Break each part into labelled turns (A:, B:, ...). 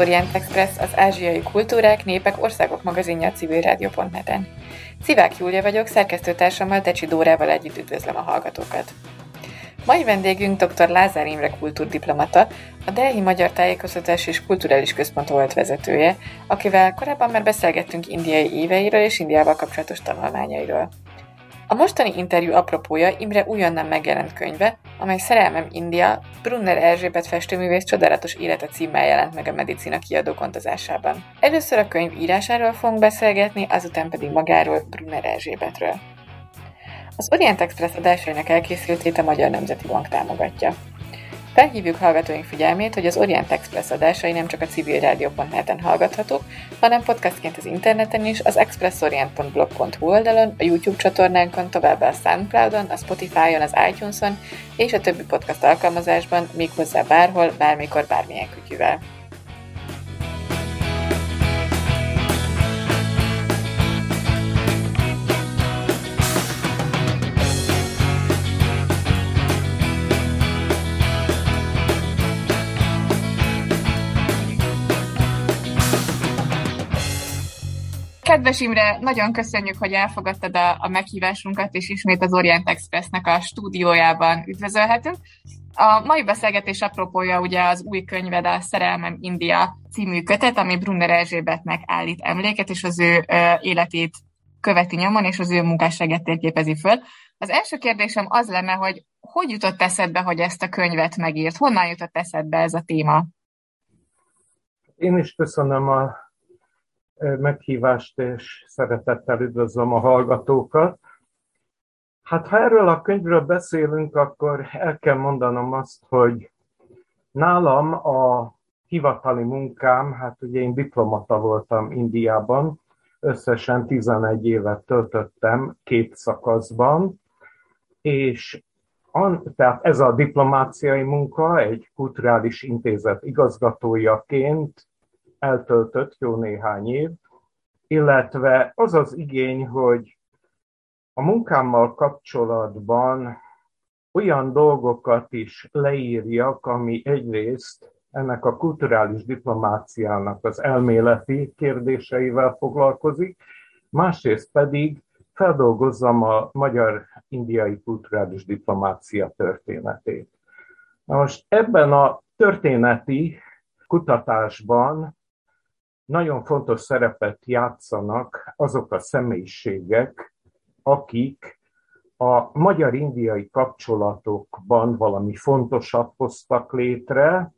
A: Orient Express, az ázsiai kultúrák, népek, országok magazinja a civilrádió.net-en. Szivák Júlia vagyok, szerkesztőtársammal Tecsi Dórával együtt üdvözlöm a hallgatókat. Mai vendégünk dr. Lázár Imre kultúrdiplomata, a Delhi Magyar Tájékoztatás és Kulturális Központ volt vezetője, akivel korábban már beszélgettünk indiai éveiről és Indiával kapcsolatos tanulmányairól. A mostani interjú apropója Imre újonnan megjelent könyve, amely Szerelmem India, Brunner Erzsébet festőművész csodálatos élete címmel jelent meg a Medicina kiadó gondozásában. Először a könyv írásáról fogunk beszélgetni, azután pedig magáról Brunner Erzsébetről. Az Orient Express adásainak elkészültét a Magyar Nemzeti Bank támogatja. Felhívjuk hallgatóink figyelmét, hogy az Orient Express adásai nem csak a civilrádió.net-en hallgathatók, hanem podcastként az interneten is, az expressorient.blog.hu oldalon, a YouTube csatornánkon, továbbá a Soundcloudon, a Spotify-on, az iTunes-on és a többi podcast alkalmazásban, méghozzá bárhol, bármikor, bármilyen kütyüvel. Kedves Imre, nagyon köszönjük, hogy elfogadtad a, a meghívásunkat, és ismét az Orient Expressnek a stúdiójában üdvözölhetünk. A mai beszélgetés apropója ugye az új könyved, a Szerelmem India című kötet, ami Brunner Erzsébetnek állít emléket, és az ő ö, életét követi nyomon, és az ő munkásságát térképezi föl. Az első kérdésem az lenne, hogy hogy jutott eszedbe, hogy ezt a könyvet megírt? Honnan jutott eszedbe ez a téma?
B: Én is köszönöm a meghívást, és szeretettel üdvözlöm a hallgatókat. Hát ha erről a könyvről beszélünk, akkor el kell mondanom azt, hogy nálam a hivatali munkám, hát ugye én diplomata voltam Indiában, összesen 11 évet töltöttem két szakaszban, és an, tehát ez a diplomáciai munka egy kulturális intézet igazgatójaként eltöltött jó néhány év, illetve az az igény, hogy a munkámmal kapcsolatban olyan dolgokat is leírjak, ami egyrészt ennek a kulturális diplomáciának az elméleti kérdéseivel foglalkozik, másrészt pedig feldolgozzam a magyar-indiai kulturális diplomácia történetét. Na most ebben a történeti kutatásban nagyon fontos szerepet játszanak azok a személyiségek, akik a magyar-indiai kapcsolatokban valami fontosat hoztak létre,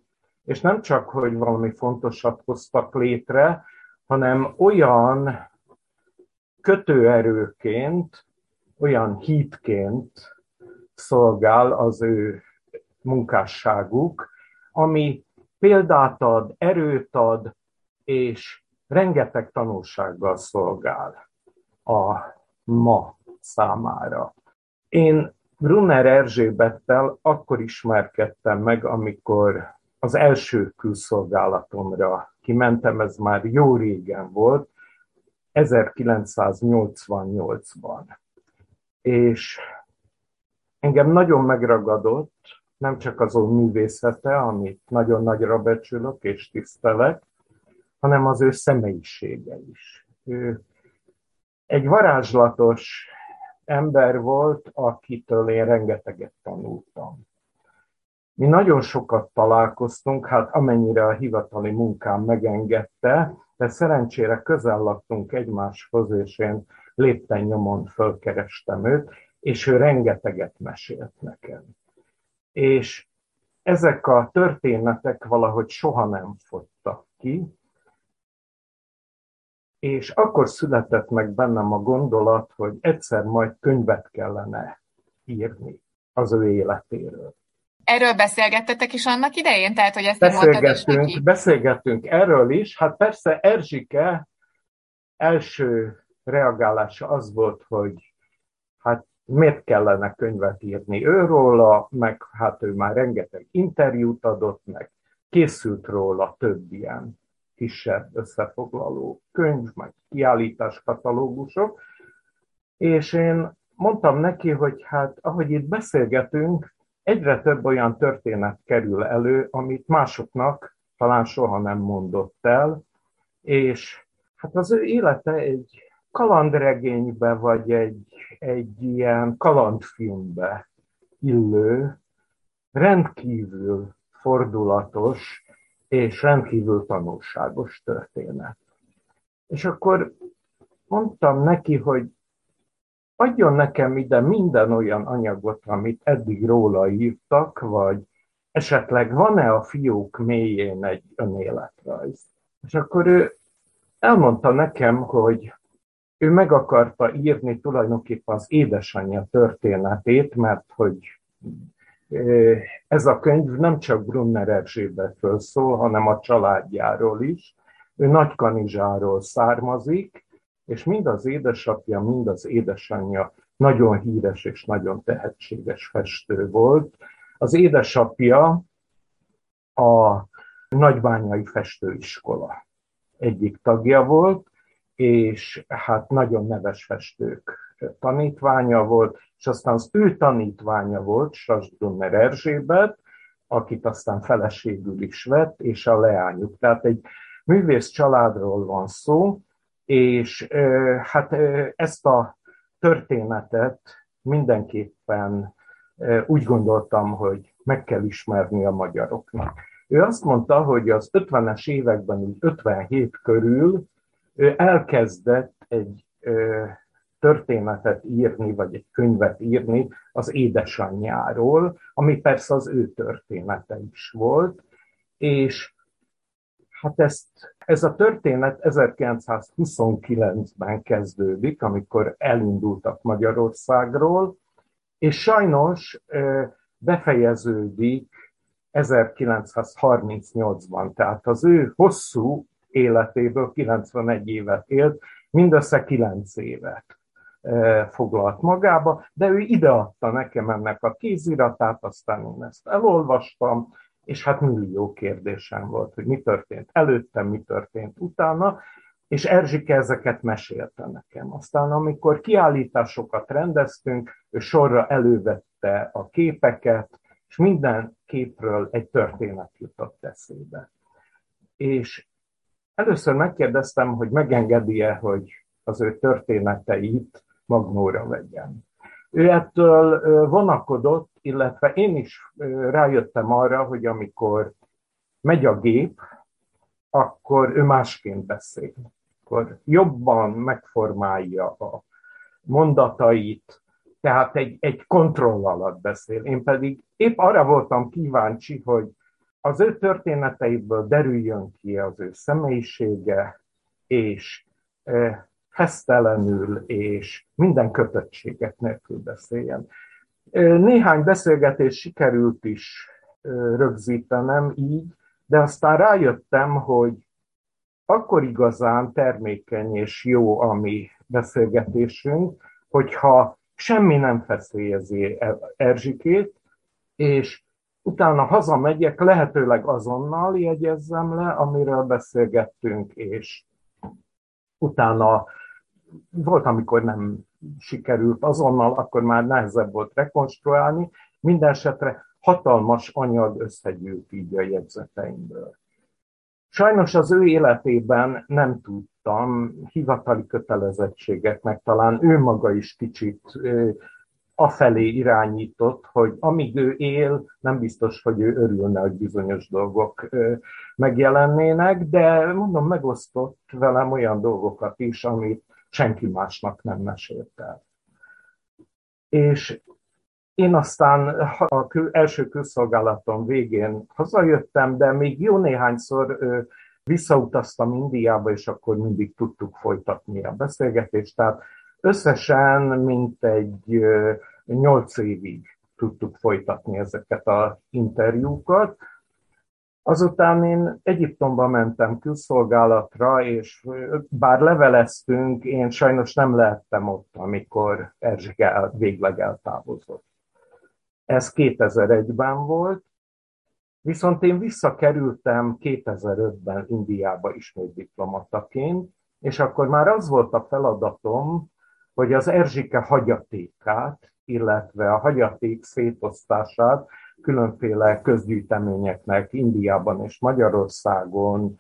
B: és nem csak, hogy valami fontosat hoztak létre, hanem olyan kötőerőként, olyan hídként szolgál az ő munkásságuk, ami példát ad, erőt ad, és rengeteg tanulsággal szolgál a ma számára. Én Brunner Erzsébettel akkor ismerkedtem meg, amikor az első külszolgálatomra kimentem, ez már jó régen volt, 1988-ban. És engem nagyon megragadott, nem csak az ő művészete, amit nagyon nagyra becsülök és tisztelek, hanem az ő személyisége is. Ő egy varázslatos ember volt, akitől én rengeteget tanultam. Mi nagyon sokat találkoztunk, hát amennyire a hivatali munkám megengedte, de szerencsére közel laktunk egymáshoz, és én lépten nyomon fölkerestem őt, és ő rengeteget mesélt nekem. És ezek a történetek valahogy soha nem fogytak ki, és akkor született meg bennem a gondolat, hogy egyszer majd könyvet kellene írni az ő életéről.
A: Erről beszélgettetek is annak idején? Tehát, hogy ezt
B: beszélgettünk, is beszélgettünk erről is. Hát persze Erzsike első reagálása az volt, hogy hát miért kellene könyvet írni őróla, meg hát ő már rengeteg interjút adott, meg készült róla több ilyen kisebb összefoglaló könyv, meg kiállítás katalógusok, és én mondtam neki, hogy hát ahogy itt beszélgetünk, egyre több olyan történet kerül elő, amit másoknak talán soha nem mondott el, és hát az ő élete egy kalandregénybe, vagy egy, egy ilyen kalandfilmbe illő, rendkívül fordulatos és rendkívül tanulságos történet. És akkor mondtam neki, hogy adjon nekem ide minden olyan anyagot, amit eddig róla írtak, vagy esetleg van-e a fiúk mélyén egy önéletrajz. És akkor ő elmondta nekem, hogy ő meg akarta írni tulajdonképpen az édesanyja történetét, mert hogy ez a könyv nem csak Brunner Erzsébetről szól, hanem a családjáról is. Ő Nagykanizsáról származik, és mind az édesapja, mind az édesanyja nagyon híres és nagyon tehetséges festő volt. Az édesapja a Nagybányai Festőiskola egyik tagja volt, és hát nagyon neves festők tanítványa volt, és aztán az ő tanítványa volt Strasbrunner Erzsébet, akit aztán feleségül is vett, és a leányuk. Tehát egy művész családról van szó, és hát ezt a történetet mindenképpen úgy gondoltam, hogy meg kell ismerni a magyaroknak. Ő azt mondta, hogy az 50-es években, 57 körül ő elkezdett egy történetet írni, vagy egy könyvet írni az édesanyjáról, ami persze az ő története is volt, és hát ezt, ez a történet 1929-ben kezdődik, amikor elindultak Magyarországról, és sajnos befejeződik 1938-ban, tehát az ő hosszú életéből 91 évet élt, mindössze 9 évet foglalt magába, de ő ideadta nekem ennek a kéziratát, aztán én ezt elolvastam, és hát millió kérdésem volt, hogy mi történt előttem, mi történt utána, és Erzsike ezeket mesélte nekem. Aztán amikor kiállításokat rendeztünk, ő sorra elővette a képeket, és minden képről egy történet jutott eszébe. És először megkérdeztem, hogy megengedi-e, hogy az ő történeteit magnóra vegyen. Ő ettől vonakodott, illetve én is rájöttem arra, hogy amikor megy a gép, akkor ő másként beszél. Akkor jobban megformálja a mondatait, tehát egy, egy kontroll alatt beszél. Én pedig épp arra voltam kíváncsi, hogy az ő történeteiből derüljön ki az ő személyisége, és fesztelenül és minden kötöttséget nélkül beszéljen. Néhány beszélgetés sikerült is rögzítenem így, de aztán rájöttem, hogy akkor igazán termékeny és jó a mi beszélgetésünk, hogyha semmi nem feszélyezi Erzsikét, és utána hazamegyek, lehetőleg azonnal jegyezzem le, amiről beszélgettünk, és utána volt, amikor nem sikerült azonnal, akkor már nehezebb volt rekonstruálni. Mindenesetre hatalmas anyag összegyűlt így a jegyzeteimből. Sajnos az ő életében nem tudtam hivatali kötelezettségeknek, talán ő maga is kicsit afelé irányított, hogy amíg ő él, nem biztos, hogy ő örülne, hogy bizonyos dolgok megjelennének, de mondom, megosztott velem olyan dolgokat is, amit senki másnak nem mesélt el. És én aztán a első külszolgálatom végén hazajöttem, de még jó néhányszor visszautaztam Indiába, és akkor mindig tudtuk folytatni a beszélgetést. Tehát összesen mint egy nyolc évig tudtuk folytatni ezeket az interjúkat. Azután én Egyiptomba mentem külszolgálatra, és bár leveleztünk, én sajnos nem lehettem ott, amikor Erzsike végleg eltávozott. Ez 2001-ben volt, viszont én visszakerültem 2005-ben Indiába ismét diplomataként, és akkor már az volt a feladatom, hogy az Erzsike hagyatékát, illetve a hagyaték szétosztását különféle közgyűjteményeknek Indiában és Magyarországon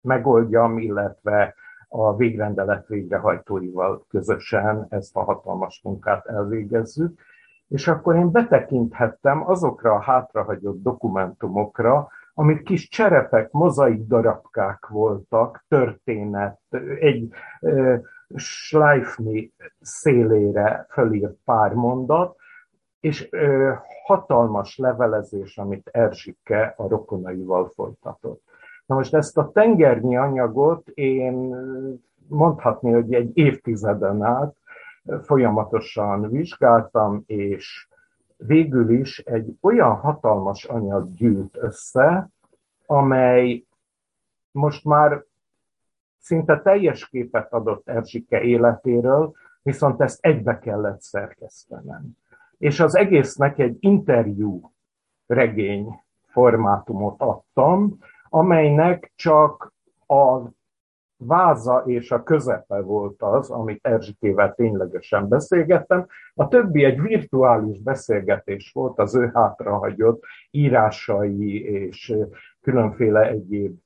B: megoldjam, illetve a végrendelet végrehajtóival közösen ezt a hatalmas munkát elvégezzük. És akkor én betekinthettem azokra a hátrahagyott dokumentumokra, amik kis cserepek, mozaik darabkák voltak, történet, egy e, Schleifni szélére fölírt pár mondat, és e, hatalmas levelezés, amit Erzsike a rokonaival folytatott. Na most ezt a tengernyi anyagot én mondhatni, hogy egy évtizeden át folyamatosan vizsgáltam, és végül is egy olyan hatalmas anyag gyűlt össze, amely most már szinte teljes képet adott Erzsike életéről, viszont ezt egybe kellett szerkesztenem. És az egésznek egy interjú regény formátumot adtam, amelynek csak a váza és a közepe volt az, amit Erzsikével ténylegesen beszélgettem. A többi egy virtuális beszélgetés volt az ő hátrahagyott írásai és különféle egyéb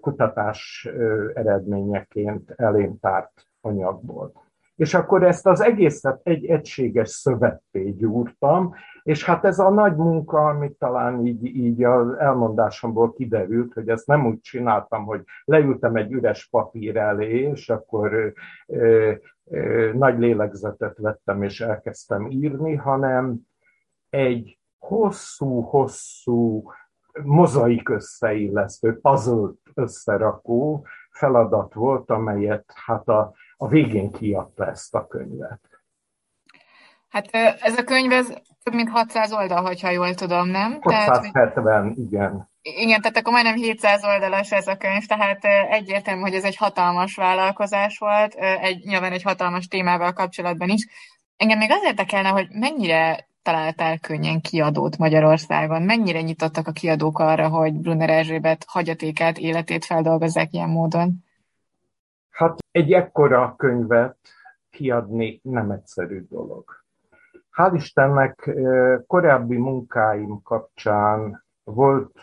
B: kutatás eredményeként elém tárt anyagból. És akkor ezt az egészet egy egységes szövetté gyúrtam, és hát ez a nagy munka, amit talán így, így az elmondásomból kiderült, hogy ezt nem úgy csináltam, hogy leültem egy üres papír elé, és akkor ö, ö, nagy lélegzetet vettem, és elkezdtem írni, hanem egy hosszú-hosszú mozaik összeillesztő, puzzle összerakó feladat volt, amelyet hát a, a végén kiadta ezt a könyvet.
A: Hát ez a könyv ez több mint 600 oldal, hogyha jól tudom, nem?
B: 670, tehát, igen.
A: Igen, tehát akkor majdnem 700 oldalas ez a könyv, tehát egyértelmű, hogy ez egy hatalmas vállalkozás volt, egy, nyilván egy hatalmas témával kapcsolatban is. Engem még az érdekelne, hogy mennyire találtál könnyen kiadót Magyarországon? Mennyire nyitottak a kiadók arra, hogy Brunner Erzsébet hagyatékát, életét feldolgozzák ilyen módon?
B: Egy ekkora könyvet kiadni nem egyszerű dolog. Hál' Istennek korábbi munkáim kapcsán volt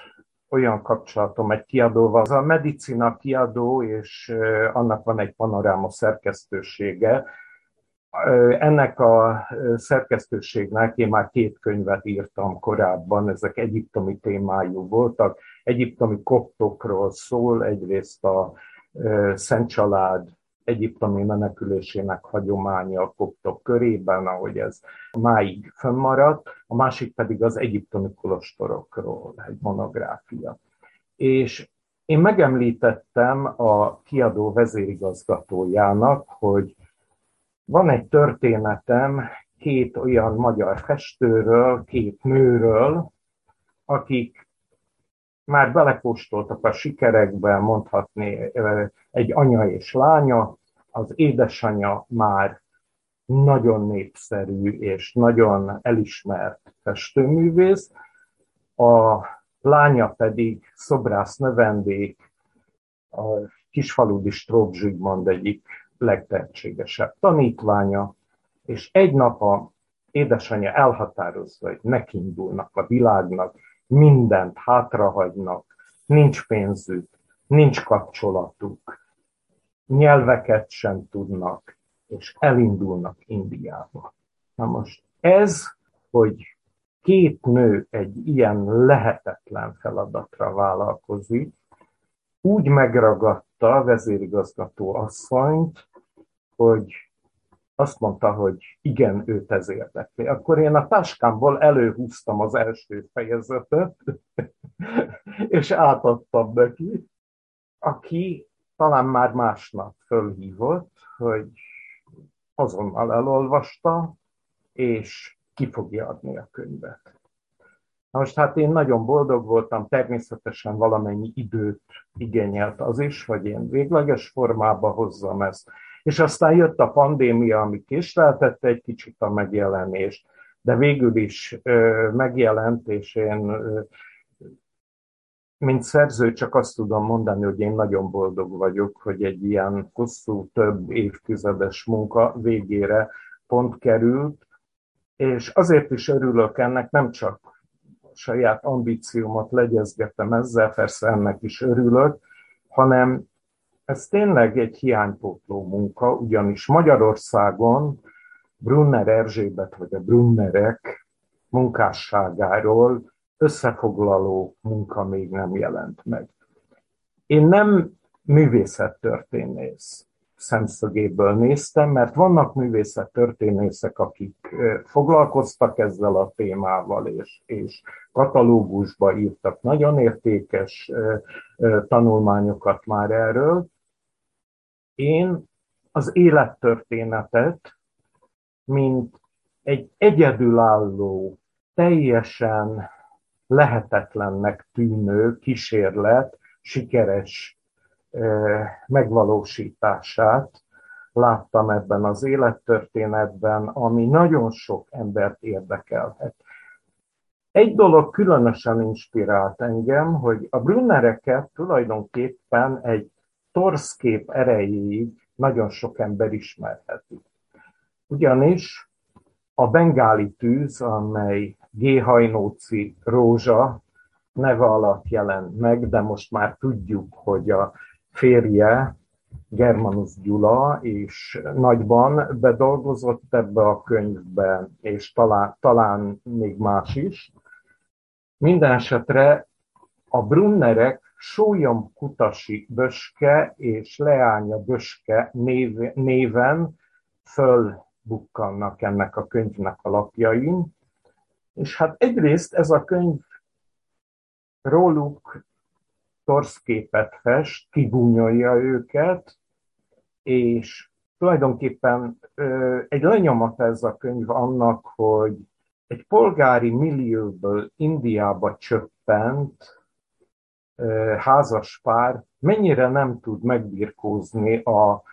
B: olyan kapcsolatom egy kiadóval, az a Medicina kiadó, és annak van egy panoráma szerkesztősége. Ennek a szerkesztőségnek én már két könyvet írtam korábban, ezek egyiptomi témájú voltak. Egyiptomi koptokról szól, egyrészt a Szent Család egyiptomi menekülésének hagyománya a koptok körében, ahogy ez máig fönnmaradt, a másik pedig az egyiptomi kolostorokról egy monográfia. És én megemlítettem a kiadó vezérigazgatójának, hogy van egy történetem két olyan magyar festőről, két nőről, akik már belekóstoltak a sikerekbe, mondhatni egy anya és lánya, az édesanyja már nagyon népszerű és nagyon elismert festőművész, a lánya pedig szobrász növendék, a kisfaludi Strók Zsigmond egyik legtehetségesebb tanítványa, és egy nap a édesanyja elhatározza, hogy nekindulnak a világnak, mindent hátrahagynak, nincs pénzük, nincs kapcsolatuk, nyelveket sem tudnak, és elindulnak Indiába. Na most ez, hogy két nő egy ilyen lehetetlen feladatra vállalkozik, úgy megragadta a vezérigazgató asszonyt, hogy azt mondta, hogy igen, őt ez érdekli. Akkor én a táskámból előhúztam az első fejezetet, és átadtam neki, aki talán már másnap fölhívott, hogy azonnal elolvasta, és ki fogja adni a könyvet. Na most hát én nagyon boldog voltam, természetesen valamennyi időt igényelt az is, hogy én végleges formába hozzam ezt. És aztán jött a pandémia, ami késleltette egy kicsit a megjelenést, de végül is ö, megjelent, és én ö, mint szerző csak azt tudom mondani, hogy én nagyon boldog vagyok, hogy egy ilyen hosszú, több évtizedes munka végére pont került, És azért is örülök ennek, nem csak saját ambíciómat legyezgetem ezzel, persze ennek is örülök, hanem ez tényleg egy hiánypótló munka, ugyanis Magyarországon Brunner Erzsébet vagy a Brunnerek munkásságáról összefoglaló munka még nem jelent meg. Én nem művészettörténész szemszögéből néztem, mert vannak művészettörténészek, akik foglalkoztak ezzel a témával, és, és katalógusba írtak nagyon értékes tanulmányokat már erről. Én az élettörténetet, mint egy egyedülálló, teljesen lehetetlennek tűnő kísérlet sikeres megvalósítását láttam ebben az élettörténetben, ami nagyon sok embert érdekelhet. Egy dolog különösen inspirált engem, hogy a Brunnereket tulajdonképpen egy torszkép erejéig nagyon sok ember ismerheti. Ugyanis a bengáli tűz, amely G. Hajnóci Rózsa neve alatt jelent meg, de most már tudjuk, hogy a férje, Germanus Gyula, és nagyban bedolgozott ebbe a könyvbe, és talán, talán még más is. Minden esetre a Brunnerek Sólyom Kutasi Böske és Leánya Böske név, néven fölbukkannak ennek a könyvnek a lapjain. És hát egyrészt ez a könyv róluk torszképet fest, kibúnyolja őket, és tulajdonképpen egy lenyomat ez a könyv annak, hogy egy polgári millióból Indiába csöppent házas pár mennyire nem tud megbirkózni a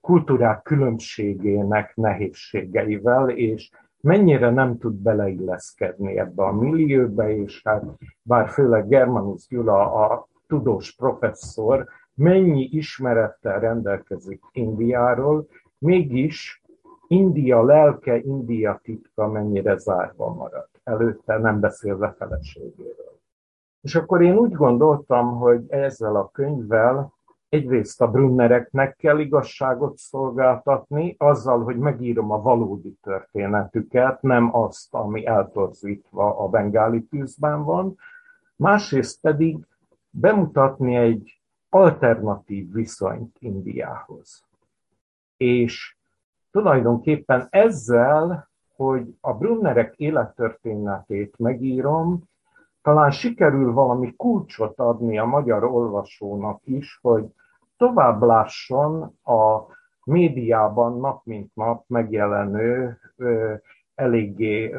B: kultúrák különbségének nehézségeivel, és mennyire nem tud beleilleszkedni ebbe a millióbe, és hát bár főleg Germanus Gyula a tudós professzor mennyi ismerettel rendelkezik Indiáról, mégis India lelke, India titka mennyire zárva marad. Előtte nem beszélve feleségéről. És akkor én úgy gondoltam, hogy ezzel a könyvvel egyrészt a Brunnereknek kell igazságot szolgáltatni, azzal, hogy megírom a valódi történetüket, nem azt, ami eltorzítva a bengáli tűzben van, másrészt pedig bemutatni egy alternatív viszonyt Indiához. És tulajdonképpen ezzel, hogy a Brunnerek élettörténetét megírom, talán sikerül valami kulcsot adni a magyar olvasónak is, hogy tovább lásson a médiában nap mint nap megjelenő, eléggé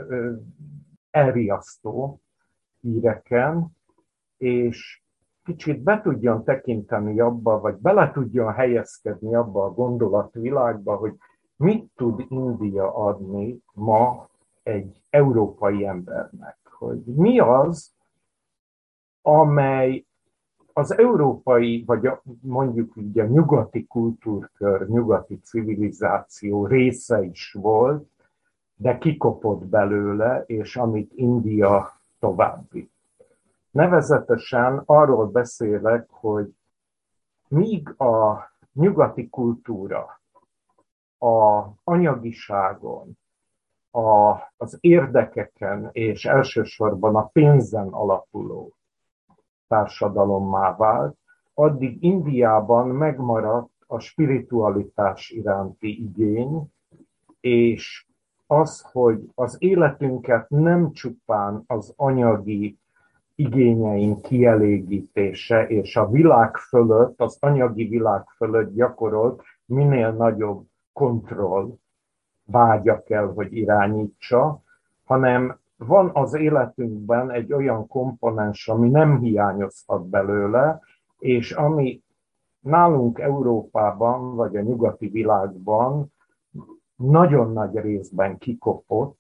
B: elriasztó híreken, és kicsit be tudjon tekinteni abba, vagy bele tudjon helyezkedni abba a gondolatvilágba, hogy mit tud India adni ma egy európai embernek. Hogy mi az, amely az európai, vagy a, mondjuk így a nyugati kultúrkör, nyugati civilizáció része is volt, de kikopott belőle, és amit India tovább vitt. Nevezetesen arról beszélek, hogy míg a nyugati kultúra a anyagiságon, a, az érdekeken és elsősorban a pénzen alapuló társadalommá vált, addig Indiában megmaradt a spiritualitás iránti igény, és az, hogy az életünket nem csupán az anyagi igényeink kielégítése és a világ fölött, az anyagi világ fölött gyakorolt minél nagyobb kontroll vágya kell, hogy irányítsa, hanem van az életünkben egy olyan komponens, ami nem hiányozhat belőle, és ami nálunk Európában, vagy a nyugati világban nagyon nagy részben kikopott,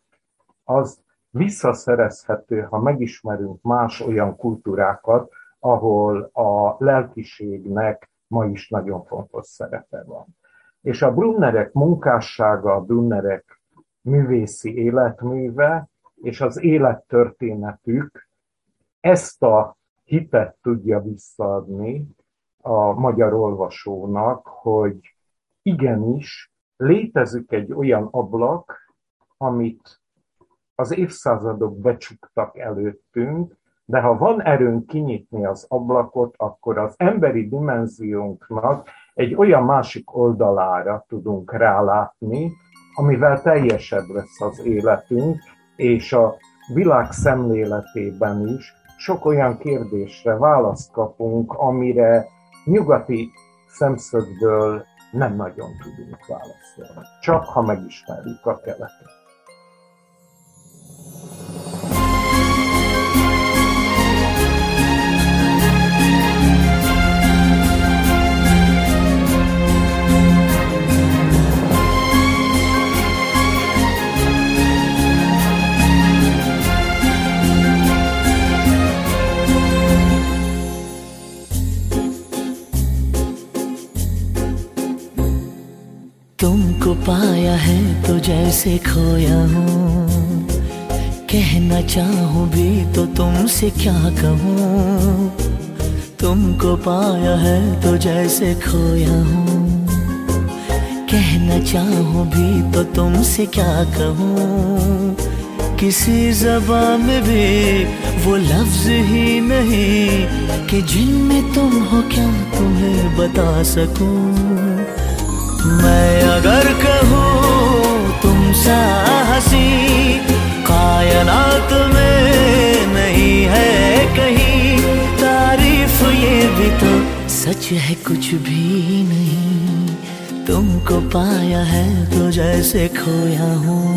B: az visszaszerezhető, ha megismerünk más olyan kultúrákat, ahol a lelkiségnek ma is nagyon fontos szerepe van. És a Brunnerek munkássága, a Brunnerek művészi életműve, és az élettörténetük ezt a hitet tudja visszaadni a magyar olvasónak, hogy igenis létezik egy olyan ablak, amit az évszázadok becsuktak előttünk, de ha van erőnk kinyitni az ablakot, akkor az emberi dimenziónknak egy olyan másik oldalára tudunk rálátni, amivel teljesebb lesz az életünk, és a világ szemléletében is sok olyan kérdésre választ kapunk, amire nyugati szemszögből nem nagyon tudunk válaszolni. Csak ha megismerjük a keletet.
C: पाया है तो जैसे खोया हूँ। कहना चाहूँ भी तो तुमसे क्या कहूँ? तुमको पाया है तो जैसे खोया हूँ। कहना चाहूँ भी तो तुमसे क्या कहूँ? किसी जबान में भी वो लफ्ज ही नहीं कि जिनमें तुम हो क्या तुम्हें बता सकूँ? मैं सच है कुछ भी नहीं। तुमको पाया है तो जैसे खोया हूँ।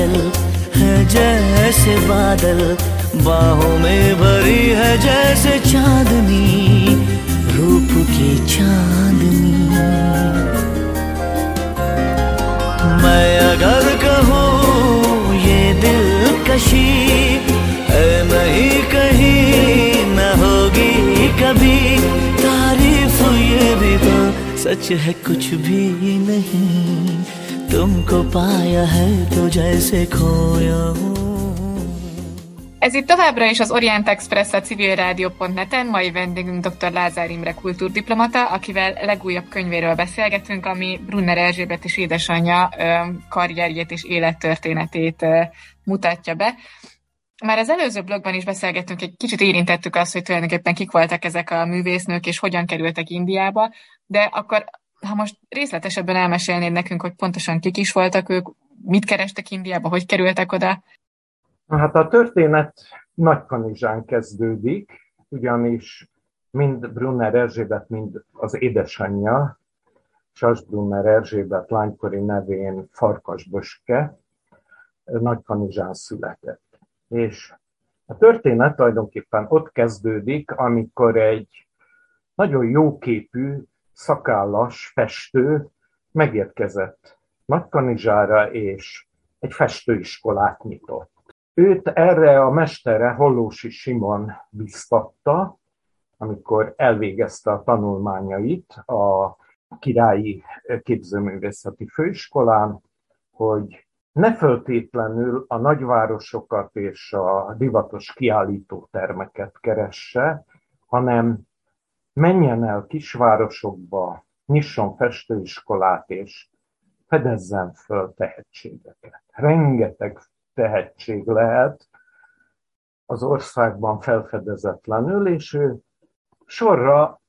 C: चल है जैसे बादल, बाहों में भरी है जैसे चांदनी, रूप की चांदनी। मैं अगर कहूँ, ये दिल कशी है नहीं कहीं, न होगी कभी तारीफ़, ये भी तो सच है कुछ भी नहीं। तुमको पाया है तो जैसे खोया
A: Ez itt továbbra is az Orient Express a civilrádió.net-en, mai vendégünk dr. Lázár Imre kultúrdiplomata, akivel legújabb könyvéről beszélgetünk, ami Brunner Erzsébet és édesanyja karrierjét és élettörténetét mutatja be. Már az előző blogban is beszélgettünk, egy kicsit érintettük azt, hogy tulajdonképpen kik voltak ezek a művésznők, és hogyan kerültek Indiába, de akkor ha most részletesebben elmesélnéd nekünk, hogy pontosan kik is voltak ők, mit kerestek Indiába, hogy kerültek oda?
B: Hát a történet Nagykanizsán kezdődik, ugyanis mind Brunner Erzsébet, mind az édesanyja, Sas Brunner Erzsébet lánykori nevén Farkas Böske, Nagykanizsán született. És a történet tulajdonképpen ott kezdődik, amikor egy nagyon jóképű szakállas festő megérkezett Nagykanizsára, és egy festőiskolát nyitott. Őt erre a mestere Hollósi Simon biztatta, amikor elvégezte a tanulmányait a Királyi Képzőművészeti Főiskolán, hogy ne föltétlenül a nagyvárosokat és a divatos kiállítótermeket keresse, hanem menjen el kisvárosokba, nyisson festőiskolát, és fedezzen föl tehetségeket. Rengeteg tehetség lehet az országban felfedezetlenül, és ő sorra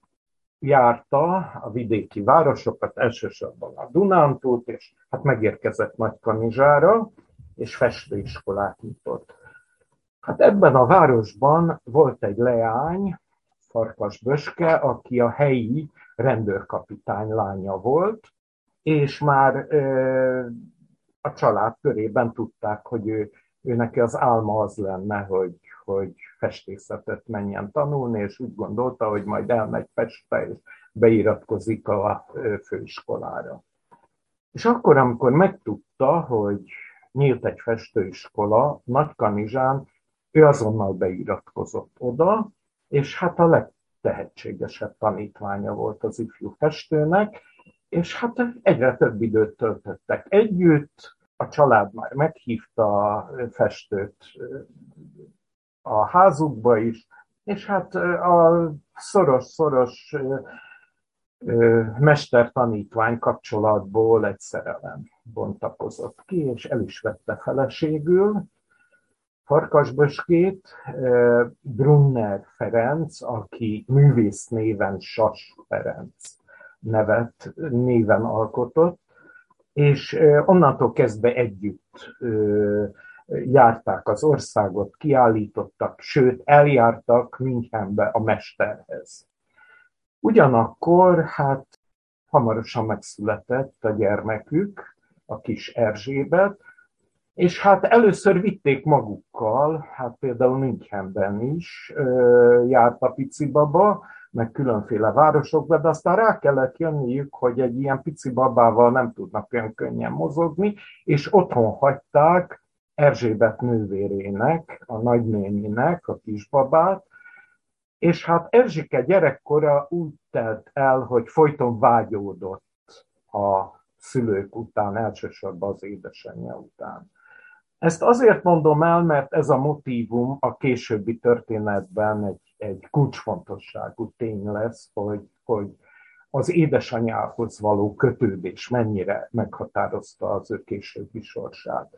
B: járta a vidéki városokat, elsősorban a Dunántúlt, és hát megérkezett Nagykanizsára, és festőiskolát nyitott. Hát ebben a városban volt egy leány, Farkas Böske, aki a helyi rendőrkapitány lánya volt, és már a család körében tudták, hogy ő, ő neki az álma az lenne, hogy, hogy festészetet menjen tanulni, és úgy gondolta, hogy majd elmegy Pestre, és beiratkozik a főiskolára. És akkor, amikor megtudta, hogy nyílt egy festőiskola Nagykanizsán, ő azonnal beiratkozott oda, és hát a legtehetségesebb tanítványa volt az ifjú festőnek, és hát egyre több időt töltöttek együtt, a család már meghívta a festőt a házukba is, és hát a szoros-szoros mester-tanítvány kapcsolatból egy szerelem bontakozott ki, és el is vette feleségül, Farkasböskét, Brunner Ferenc, aki művész néven Sas Ferenc nevet néven alkotott, és onnantól kezdve együtt járták az országot, kiállítottak, sőt eljártak Münchenbe a mesterhez. Ugyanakkor hát hamarosan megszületett a gyermekük, a kis Erzsébet, és hát először vitték magukkal, hát például Münchenben is járt a pici baba, meg különféle városokba, de aztán rá kellett jönniük, hogy egy ilyen pici babával nem tudnak olyan könnyen mozogni, és otthon hagyták Erzsébet nővérének, a nagynéninek, a kisbabát, és hát Erzsike gyerekkora úgy telt el, hogy folyton vágyódott a szülők után, elsősorban az édesanyja után. Ezt azért mondom el, mert ez a motívum a későbbi történetben egy, egy kulcsfontosságú tény lesz, hogy, hogy az édesanyához való kötődés mennyire meghatározta az ő későbbi sorsát.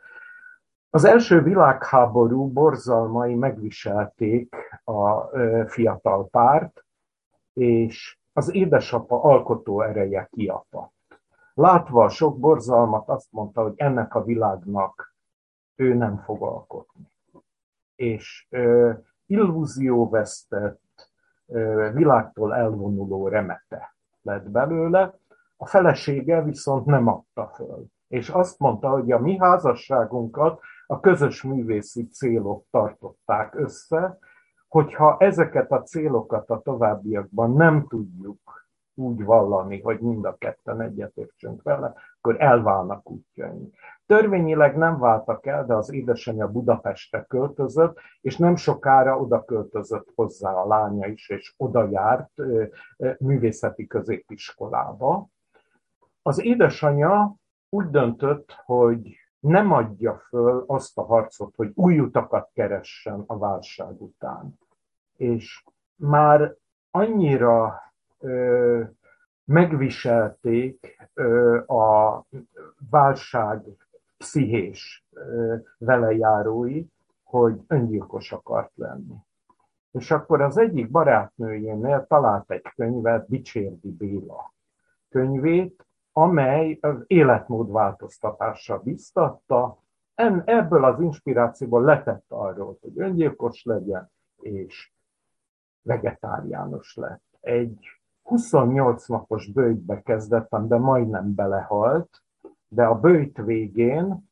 B: Az első világháború borzalmai megviselték a fiatal párt, és az édesapa alkotó ereje kiapadt. Látva a sok borzalmat azt mondta, hogy ennek a világnak ő nem fog alkotni. És illúzióvesztett, világtól elvonuló remete lett belőle, a felesége viszont nem adta föl. És azt mondta, hogy a mi házasságunkat a közös művészi célok tartották össze, hogyha ezeket a célokat a továbbiakban nem tudjuk úgy vallani, hogy mind a ketten egyetértsünk vele, akkor elválnak útjaink. Törvényileg nem váltak el, de az édesanyja Budapestre költözött, és nem sokára oda költözött hozzá a lánya is, és oda járt művészeti középiskolába. Az édesanyja úgy döntött, hogy nem adja föl azt a harcot, hogy új utakat keressen a válság után. És már annyira ö, megviselték ö, a válság pszichés velejárói, hogy öngyilkos akart lenni. És akkor az egyik barátnőjénél talált egy könyvet, Bicsérdi Béla könyvét, amely az életmód változtatásra biztatta, ebből az inspirációból letett arról, hogy öngyilkos legyen, és vegetáriánus lett. Egy 28 napos bőjtbe kezdettem, de majdnem belehalt, de a bőjt végén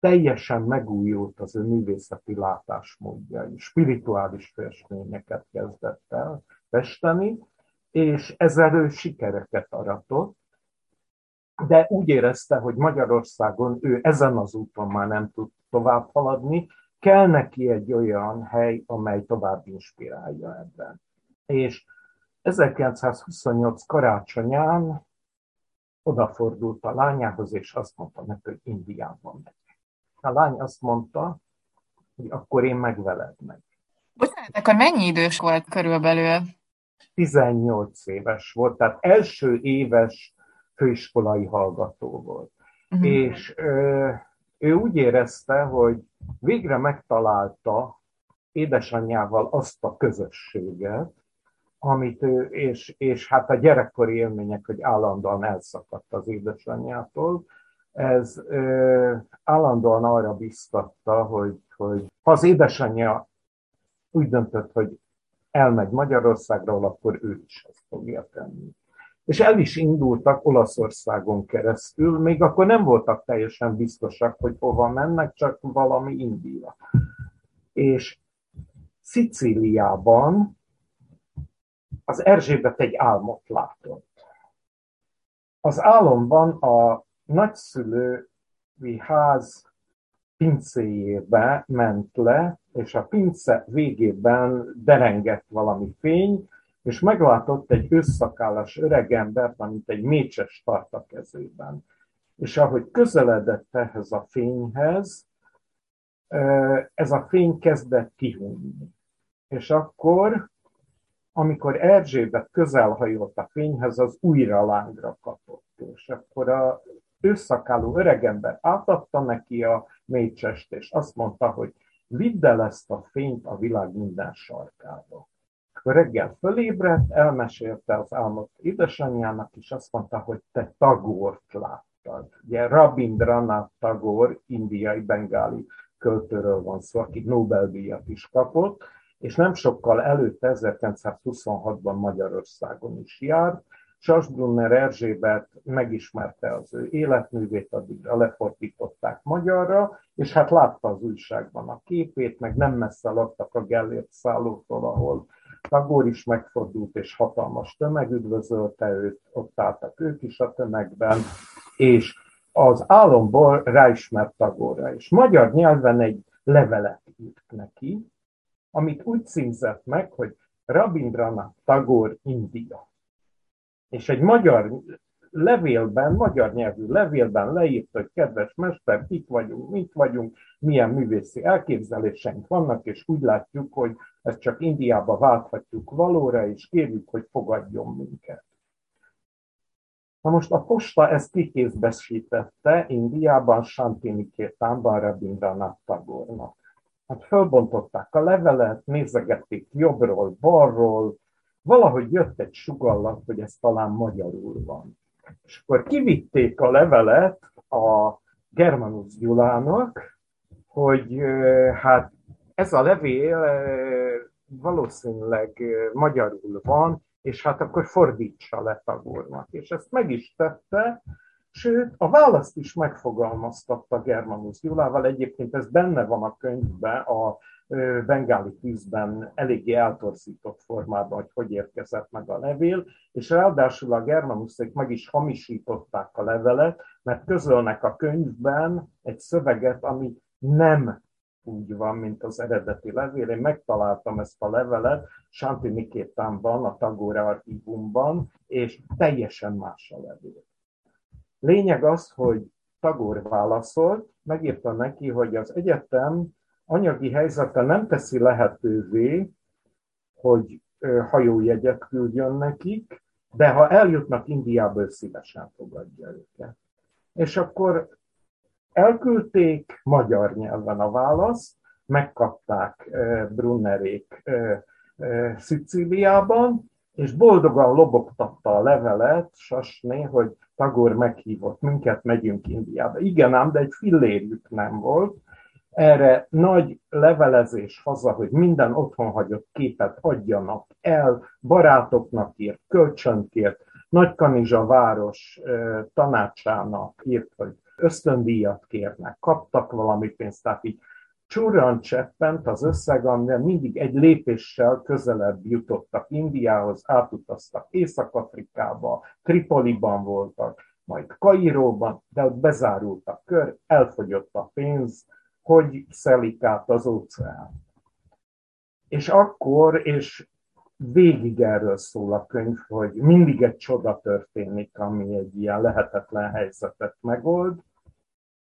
B: teljesen megújult az ő művészeti látásmódja, spirituális festményeket kezdett el festeni, és ezzel ő sikereket aratott, de úgy érezte, hogy Magyarországon ő ezen az úton már nem tud tovább haladni, kell neki egy olyan hely, amely tovább inspirálja ebben. És 1928 karácsonyán odafordult a lányához, és azt mondta neki, hogy Indiában megy. A lány azt mondta, hogy akkor én megveled meg.
A: Bocsánat, akkor mennyi idős volt körülbelül?
B: 18 éves volt, tehát első éves főiskolai hallgató volt. Uh-huh. És ö, ő úgy érezte, hogy végre megtalálta édesanyjával azt a közösséget, amit ő, és, és hát a gyerekkori élmények, hogy állandóan elszakadt az édesanyjától, ez ö, állandóan arra biztatta, hogy, hogy ha az édesanyja úgy döntött, hogy elmegy Magyarországról, akkor ő is ezt fogja tenni. És el is indultak Olaszországon keresztül, még akkor nem voltak teljesen biztosak, hogy hova mennek, csak valami India. És Szicíliában az Erzsébet egy álmot látott. Az álomban a nagyszülői ház pincéjébe ment le, és a pince végében derengett valami fény, és meglátott egy összakállas öregembert, amit egy mécses tart a kezében. És ahogy közeledett ehhez a fényhez, ez a fény kezdett kihújni. És akkor, amikor Erzsébet közelhajolt a fényhez, az újra lángra kapott. És akkor a őszakáló öregember átadta neki a mécsest, és azt mondta, hogy vidd el ezt a fényt a világ minden sarkába. Akkor reggel fölébredt, elmesélte az álmot édesanyjának, és azt mondta, hogy te tagort láttad. Ugye Rabindranath Tagor, indiai bengáli költőről van szó, aki Nobel-díjat is kapott, és nem sokkal előtte, 1926-ban Magyarországon is járt, Sasbrunner Erzsébet megismerte az ő életművét, addigra lefordították magyarra, és hát látta az újságban a képét, meg nem messze laktak a Gellért szállótól, ahol Tagor is megfordult, és hatalmas tömeg üdvözölte őt, ott álltak ők is a tömegben, és az álomból ráismert Tagorra, és magyar nyelven egy levelet írt neki, amit úgy címzett meg, hogy Rabindranath Tagor India. És egy magyar levélben, magyar nyelvű levélben leírt, hogy kedves mester, kik vagyunk, mit vagyunk, milyen művészi elképzeléseink vannak, és úgy látjuk, hogy ezt csak Indiába válthatjuk valóra, és kérjük, hogy fogadjon minket. Na most a posta ezt kikézbesítette Indiában, Santinikétánban Rabindranath Tagornak. Hát fölbontották a levelet, nézegették jobbról, balról, valahogy jött egy sugallat, hogy ez talán magyarul van. És akkor kivitték a levelet a Germanus Gyulának, hogy hát ez a levél valószínűleg magyarul van, és hát akkor fordítsa le tagornak. És ezt meg is tette, sőt, a választ is megfogalmaztatta Germanus Gyulával, egyébként ez benne van a könyvben, a bengáli tűzben eléggé eltorzított formában, hogy hogy érkezett meg a levél, és ráadásul a germanuszék meg is hamisították a levelet, mert közölnek a könyvben egy szöveget, ami nem úgy van, mint az eredeti levél. Én megtaláltam ezt a levelet Santi Nikétánban, a Tagore archívumban, és teljesen más a levél. Lényeg az, hogy Tagor válaszolt, megírta neki, hogy az egyetem anyagi helyzete nem teszi lehetővé, hogy hajójegyet küldjön nekik, de ha eljutnak Indiába, szívesen fogadja őket. És akkor elküldték magyar nyelven a választ, megkapták Brunnerék Szicíliában, és boldogan lobogtatta a levelet Sasné, hogy Tagor meghívott minket, megyünk Indiába. Igen ám, de egy fillérjük nem volt, erre nagy levelezés haza, hogy minden otthon hagyott képet adjanak el, barátoknak írt, kölcsönkért, Nagykanizsa város tanácsának írt, hogy ösztöndíjat kérnek, kaptak valami pénzt, tehát így csúran cseppent az összeg, amivel mindig egy lépéssel közelebb jutottak Indiához, átutaztak Észak-Afrikába, Tripoliban voltak, majd Kairóban, de ott bezárult a kör, elfogyott a pénz, hogy szelik át az óceán. És akkor, és végig erről szól a könyv, hogy mindig egy csoda történik, ami egy ilyen lehetetlen helyzetet megold.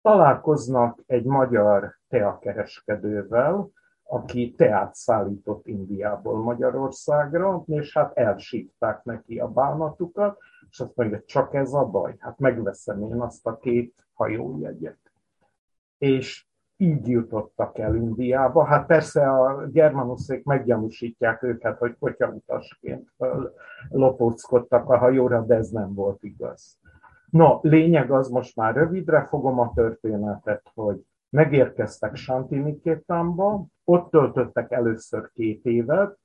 B: Találkoznak egy magyar teakereskedővel, aki teát szállított Indiából Magyarországra, és hát elsítták neki a bánatukat, és azt mondja, csak ez a baj, hát megveszem én azt a két hajójegyet. És így jutottak el Indiába. Hát persze a germanuszék meggyanúsítják őket, hogy potyautasként lopóckodtak a hajóra, de ez nem volt igaz. No, lényeg az, most már rövidre fogom a történetet, hogy megérkeztek Santinikétánba, ott töltöttek először két évet,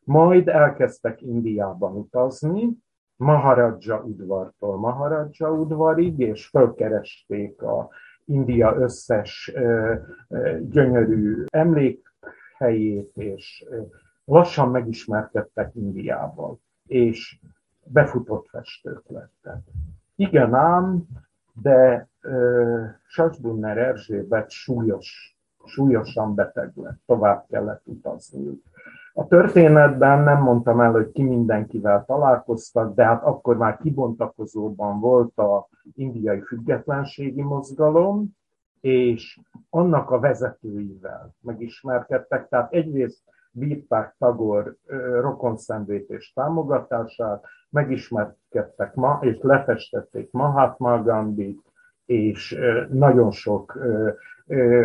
B: majd elkezdtek Indiában utazni, Maharaja udvartól Maharaja udvarig, és fölkeresték a India összes gyönyörű emlékhelyét, és lassan megismerkedtek Indiával, és befutott festők lettek. Igen ám, de uh, Sacsbunner Erzsébet súlyos, súlyosan beteg lett, tovább kellett utazniuk. A történetben nem mondtam el, hogy ki mindenkivel találkoztak, de hát akkor már kibontakozóban volt a indiai függetlenségi mozgalom, és annak a vezetőivel megismerkedtek. Tehát egyrészt bírták Tagor rokonszenvét és támogatását, megismerkedtek ma, és lefestették Mahatma Gandhi, és nagyon sok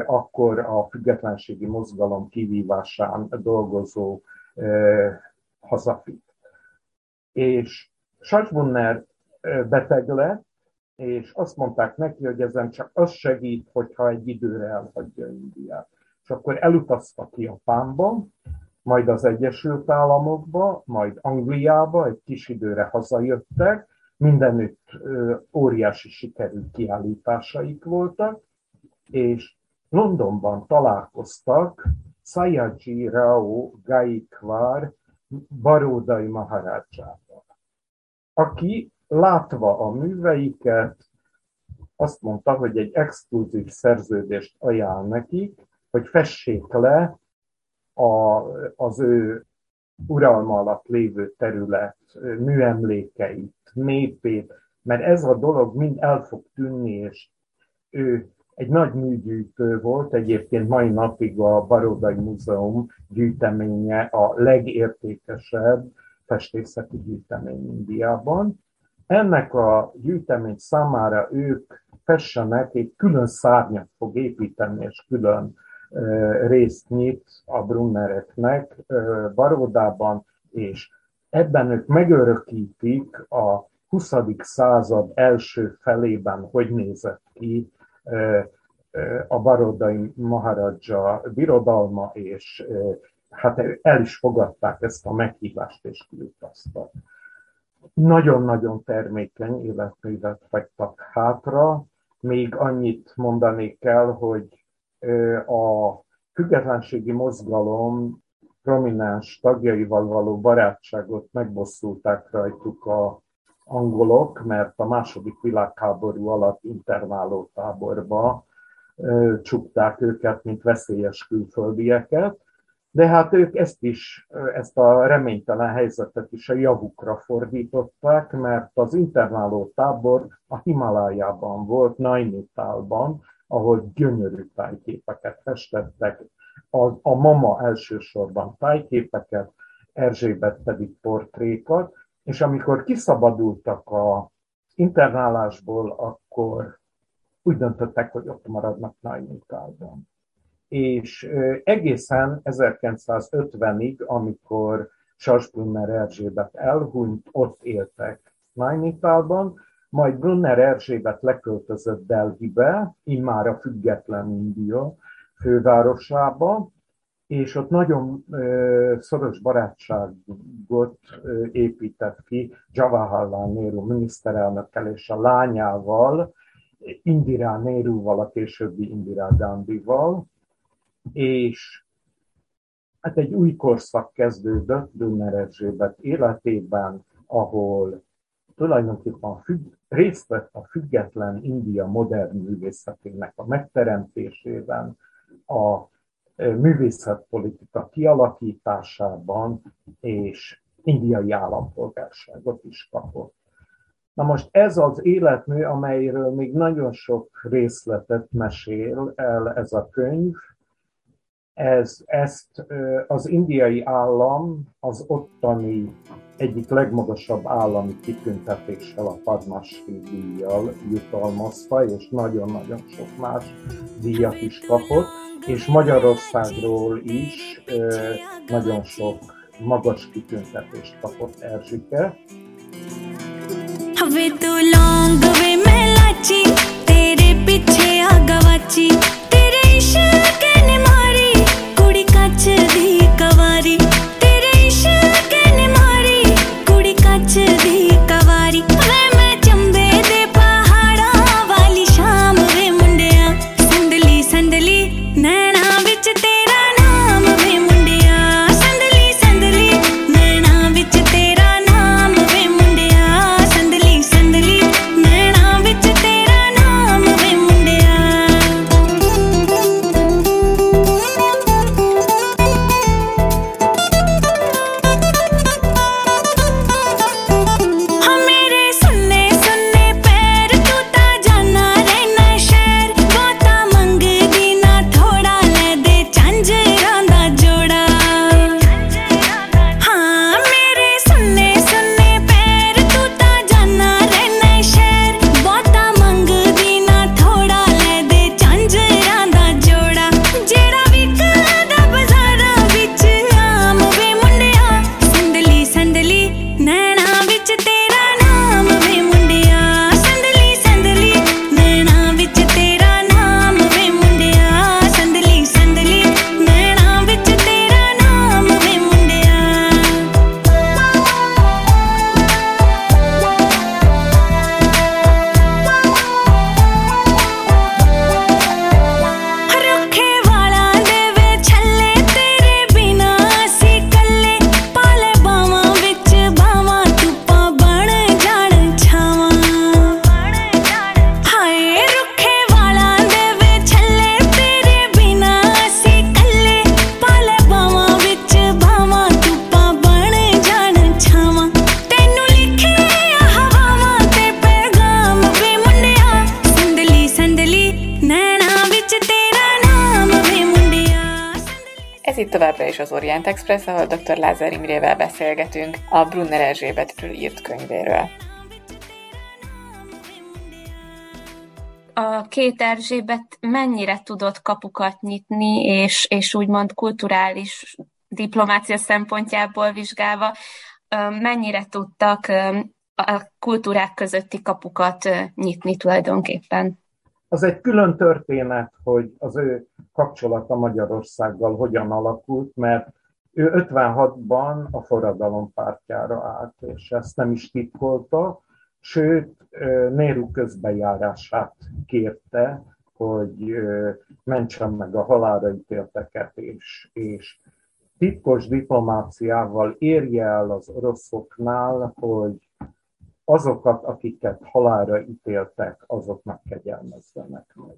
B: akkor a függetlenségi mozgalom kivívásán dolgozó hazafit. És Sacsbunner beteg lett, és azt mondták neki, hogy ezen csak az segít, hogyha egy időre elhagyja Indiát. És akkor elutaztak Japánba, majd az Egyesült Államokba, majd Angliába, egy kis időre hazajöttek, mindenütt óriási sikerű kiállításaik voltak, és Londonban találkoztak Sayaji Rao Gaikwar baródai maharácsával, aki látva a műveiket azt mondta, hogy egy exkluzív szerződést ajánl nekik, hogy fessék le a, az ő uralma alatt lévő terület műemlékeit, népét, mert ez a dolog mind el fog tűnni, és ő egy nagy műgyűjtő volt, egyébként mai napig a Barodai Múzeum gyűjteménye a legértékesebb festészeti gyűjtemény Indiában. Ennek a gyűjtemény számára ők fessenek, egy külön szárnyat fog építeni, és külön részt nyit a Brunnereknek Barodában, és ebben ők megörökítik a 20. század első felében, hogy nézett ki a barodai Maharaja birodalma, és hát el is fogadták ezt a meghívást, és kiutaztak. Nagyon-nagyon termékeny életművet fagytak hátra, még annyit mondani kell, hogy a függetlenségi mozgalom prominens tagjaival való barátságot megbosszulták rajtuk a angolok, mert a második világháború alatt internáló táborba csukták őket, mint veszélyes külföldieket, de hát ők ezt is, ezt a reménytelen helyzetet is a javukra fordították, mert az internáló tábor a Himalájában volt, Nainitálban, ahol gyönyörű tájképeket festettek. A, a mama elsősorban tájképeket, Erzsébet pedig portrékat, és amikor kiszabadultak a internálásból, akkor úgy döntöttek, hogy ott maradnak Nainitálban. És egészen 1950-ig, amikor Sasbrunner Erzsébet elhunyt, ott éltek Nainitálban, majd Brunner Erzsébet leköltözött Delhibe, immár a független India fővárosába, és ott nagyon szoros barátságot épített ki Jawaharlal Nehru miniszterelnökkel és a lányával, Indira Nehruval, a későbbi Indira Gandhival, és hát egy új korszak kezdődött Brunner Erzsébet életében, ahol tulajdonképpen függ, részt vett a független India modern művészetének a megteremtésében, a művészetpolitika kialakításában, és indiai állampolgárságot is kapott. Na most ez az életmű, amelyről még nagyon sok részletet mesél el ez a könyv, Ez, ezt az indiai állam az ottani egyik legmagasabb állami kitüntetéssel, a Padmasri díjjal jutalmazta, és nagyon-nagyon sok más díjat is kapott, és Magyarországról is nagyon sok magas kitüntetést kapott Erzsike. हवे तू लौंग वे मैं लाची तेरे पीछे आ गवाची
A: itt továbbra is az Orient Express, ahol dr. Lázár Imrével beszélgetünk a Brunner Erzsébetről írt könyvéről.
D: a két Erzsébet mennyire tudott kapukat nyitni, és, és úgymond kulturális diplomácia szempontjából vizsgálva, mennyire tudtak a kultúrák közötti kapukat nyitni tulajdonképpen.
B: Az egy külön történet, hogy az ő kapcsolata Magyarországgal hogyan alakult, mert ő 56-ban a forradalom pártjára állt, és ezt nem is titkolta, sőt, ö, Nehru közbejárását kérte, hogy mentsen meg a halálra ítélteket, és, és titkos diplomáciával érje el az oroszoknál, hogy azokat, akiket halálra ítéltek, azoknak kegyelmezzenek meg.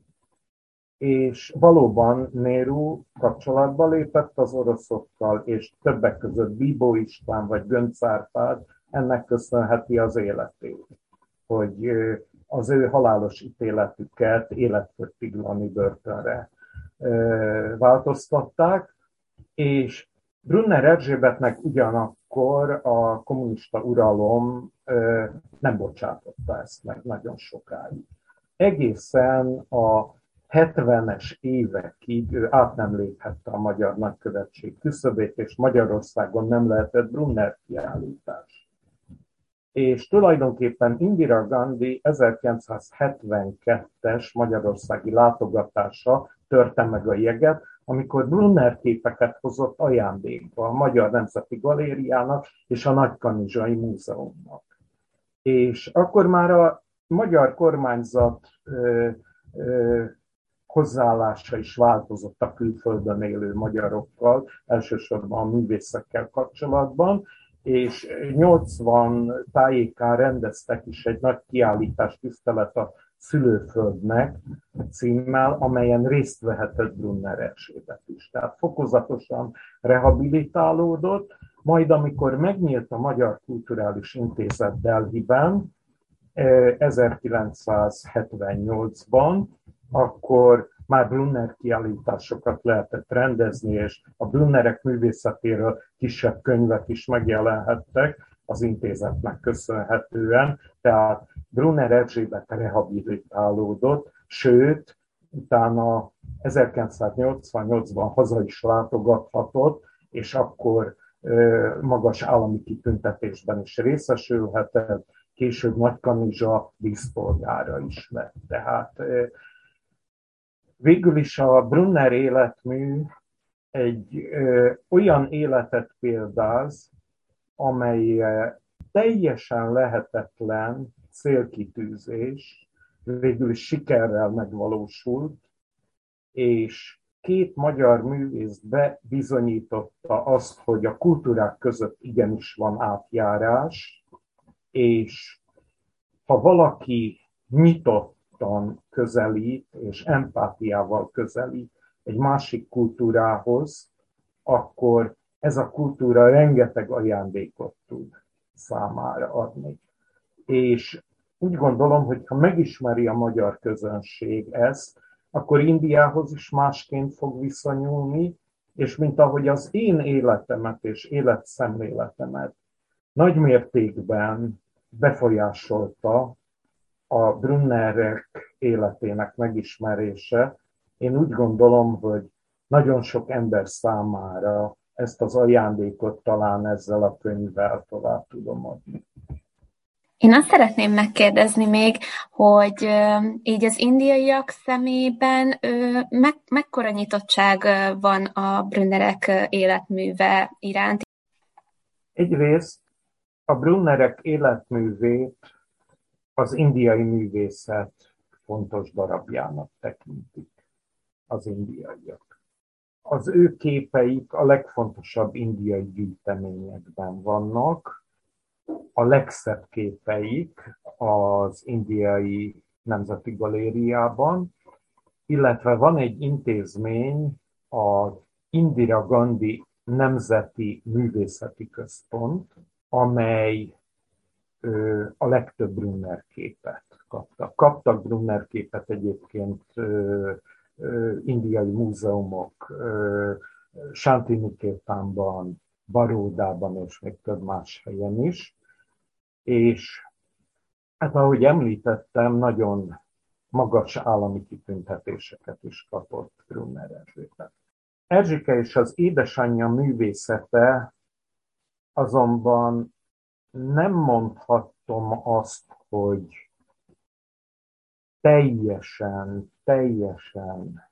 B: És valóban Nehru kapcsolatba lépett az oroszokkal, és többek között Bíbó István vagy Gönc Árpád ennek köszönheti az életét, hogy az ő halálos ítéletüket életfogytiglani börtönre változtatták, és Brunner Erzsébetnek ugyanakkor a kommunista uralom nem bocsátotta ezt meg nagyon sokáig. Egészen a 70-es évekig ő át nem léphette a magyar nagykövetség küszöbét, és Magyarországon nem lehetett Brunner kiállítás. És tulajdonképpen Indira Gandhi 1972-es magyarországi látogatása törte meg a jeget, amikor Brunner képeket hozott ajándékba a Magyar Nemzeti Galériának és a Nagykanizsai Múzeumnak. És akkor már a magyar kormányzat ö, ö, hozzáállása is változott a külföldön élő magyarokkal, elsősorban a művészekkel kapcsolatban, és 80 tájékán rendeztek is egy nagy kiállítás tisztelet a szülőföldnek címmel, amelyen részt vehetett Brunner Erzsébet is. Tehát fokozatosan rehabilitálódott, majd amikor megnyílt a Magyar Kulturális Intézet Delhiben 1978-ban, akkor már Brunner kiállításokat lehetett rendezni, és a Brunnerek művészetéről kisebb könyvek is megjelenhettek az intézetnek köszönhetően. Tehát Brunner Erzsébet rehabilitálódott, sőt, utána 1988-ban haza is látogathatott, és akkor magas állami kitüntetésben is részesülhetett, később Nagykanizsa díszpolgára is lett. Tehát végül is a Brunner életmű egy ö, olyan életet példáz, amely teljesen lehetetlen célkitűzés végül is sikerrel megvalósult, és két magyar művész bebizonyította azt, hogy a kultúrák között igenis van átjárás, és ha valaki nyitottan közelít, és empátiával közelít egy másik kultúrához, akkor ez a kultúra rengeteg ajándékot tud számára adni. És úgy gondolom, hogy ha megismeri a magyar közönség ezt, akkor Indiához is másként fog viszonyulni, és mint ahogy az én életemet és életszemléletemet nagy mértékben befolyásolta a Brunnerek életének megismerése, én úgy gondolom, hogy nagyon sok ember számára ezt az ajándékot talán ezzel a könyvvel tovább tudom adni.
D: Én azt szeretném megkérdezni még, hogy így az indiaiak szemében me, mekkora nyitottság van a Brunnerek életműve iránt?
B: Egyrészt a Brunnerek életművét az indiai művészet fontos darabjának tekintik az indiaiak. Az ő képeik a legfontosabb indiai gyűjteményekben vannak, a legszebb képeik az indiai nemzeti galériában, illetve van egy intézmény, az Indira Gandhi Nemzeti Művészeti Központ, amely a legtöbb Brunner képet kapta. Kaptak Brunner képet egyébként indiai múzeumok, Santinikétánban, Baródában és még több más helyen is. És hát ahogy említettem, nagyon magas állami kitüntetéseket is kapott Brunner Erzsébet. Erzsike és az édesanyja művészete azonban nem mondhatom azt, hogy teljesen, teljesen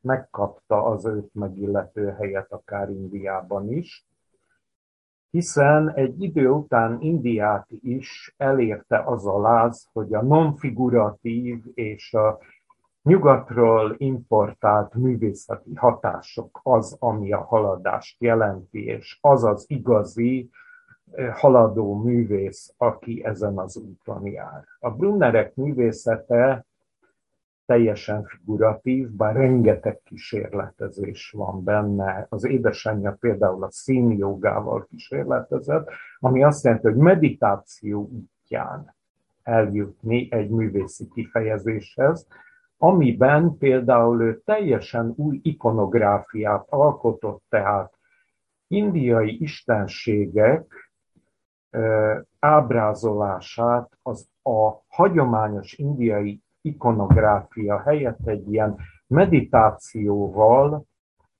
B: megkapta az őt megillető helyet akár Indiában is, hiszen egy idő után Indiát is elérte az a láz, hogy a nonfiguratív és a nyugatról importált művészeti hatások az, ami a haladást jelenti, és az az igazi haladó művész, aki ezen az úton jár. A Brunnerek művészete teljesen figuratív, bár rengeteg kísérletezés van benne. Az édesanyja például a színjogával kísérletezett, ami azt jelenti, hogy meditáció útján eljutni egy művészi kifejezéshez, amiben például ő teljesen új ikonográfiát alkotott, tehát indiai istenségek ábrázolását az a hagyományos indiai ikonográfia helyett egy ilyen meditációval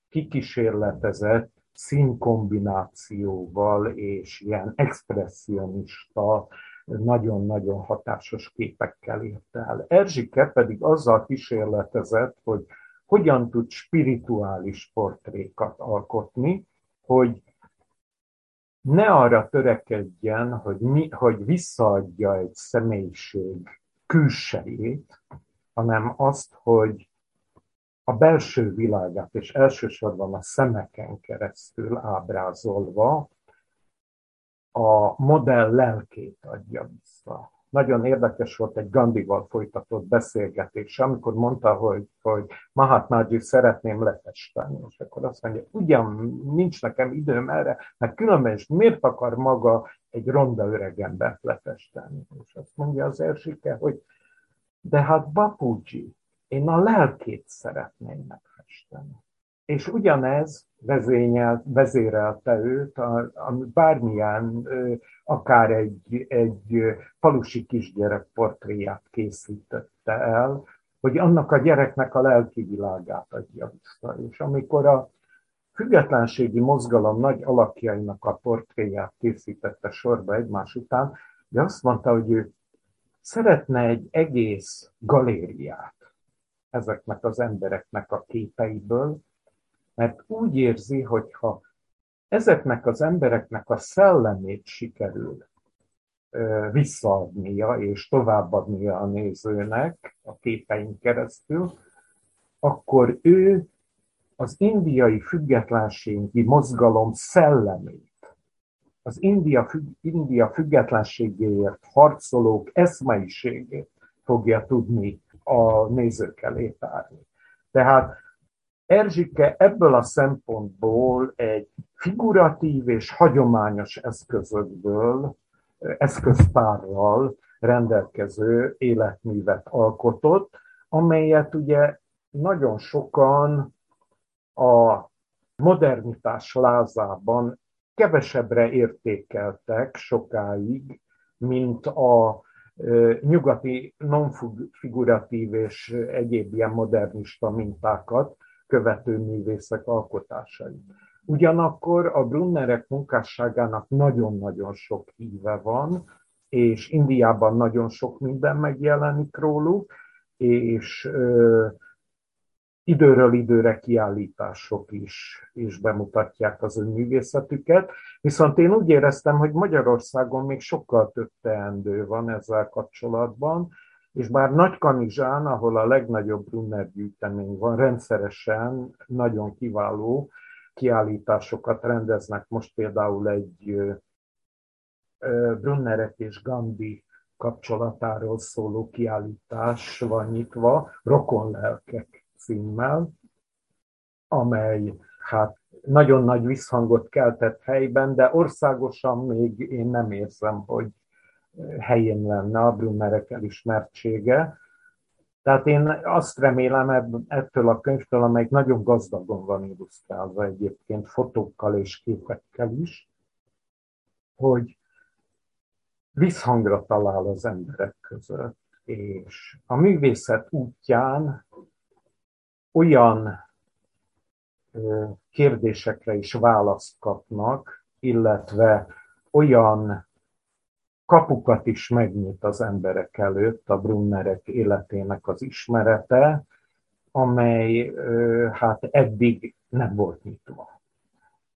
B: kikísérletezett színkombinációval és ilyen expressionista, nagyon-nagyon hatásos képekkel ért el. Erzsike pedig azzal kísérletezett, hogy hogyan tud spirituális portrékat alkotni, hogy ne arra törekedjen, hogy, mi, hogy visszaadja egy személyiség külsejét, hanem azt, hogy a belső világát, és elsősorban a szemeken keresztül ábrázolva a modell lelkét adja vissza. Nagyon érdekes volt egy Gandival folytatott beszélgetés, amikor mondta, hogy, hogy Mahatmáji szeretném letesteni, és akkor azt mondja, ugyan nincs nekem időm erre, mert különben is miért akar maga egy ronda öregembert letesteni? És azt mondja az elsőke, hogy de hát Bapuji, én a lelkét szeretném megfesteni. És ugyanez vezényelt, vezérelte őt, a, a, bármilyen, akár egy, egy falusi kisgyerek portréját készítette el, hogy annak a gyereknek a lelki világát adja vissza. És amikor a függetlenségi mozgalom nagy alakjainak a portréját készítette sorba egymás után, de azt mondta, hogy ő szeretne egy egész galériát ezeknek az embereknek a képeiből, mert úgy érzi, hogy ha ezeknek az embereknek a szellemét sikerül visszaadnia és továbbadnia a nézőnek a képeink keresztül, akkor ő az indiai függetlenségi mozgalom szellemét, az India, India függetlenségéért harcolók eszmeiségét fogja tudni a nézők elé tárni. Tehát Erzsike ebből a szempontból egy figuratív és hagyományos eszközökből, eszköztárral rendelkező életművet alkotott, amelyet ugye nagyon sokan a modernitás lázában kevesebbre értékeltek sokáig, mint a nyugati nonfiguratív és egyéb ilyen modernista mintákat követő művészek alkotásai. Ugyanakkor a Brunnerek munkásságának nagyon-nagyon sok híve van, és Indiában nagyon sok minden megjelenik róluk, és időről időre kiállítások is, is bemutatják az ő művészetüket. Viszont én úgy éreztem, hogy Magyarországon még sokkal több teendő van ezzel kapcsolatban, és bár Nagykanizsán, ahol a legnagyobb Brunner gyűjtemény van, rendszeresen nagyon kiváló kiállításokat rendeznek. Most például egy Brunnerek és Gandhi kapcsolatáról szóló kiállítás van nyitva, Rokonlelkek címmel, amely hát nagyon nagy visszhangot keltett helyben, de országosan még én nem érzem, hogy helyén lenne a Brunnerek elismertsége. Tehát én azt remélem ettől a könyvtől, amelyik nagyon gazdagon van illusztrálva egyébként, fotókkal és képekkel is, hogy visszhangra talál az emberek között, és a művészet útján olyan kérdésekre is választ kapnak, illetve olyan kapukat is megnyit az emberek előtt a Brunnerek életének az ismerete, amely hát eddig nem volt nyitva.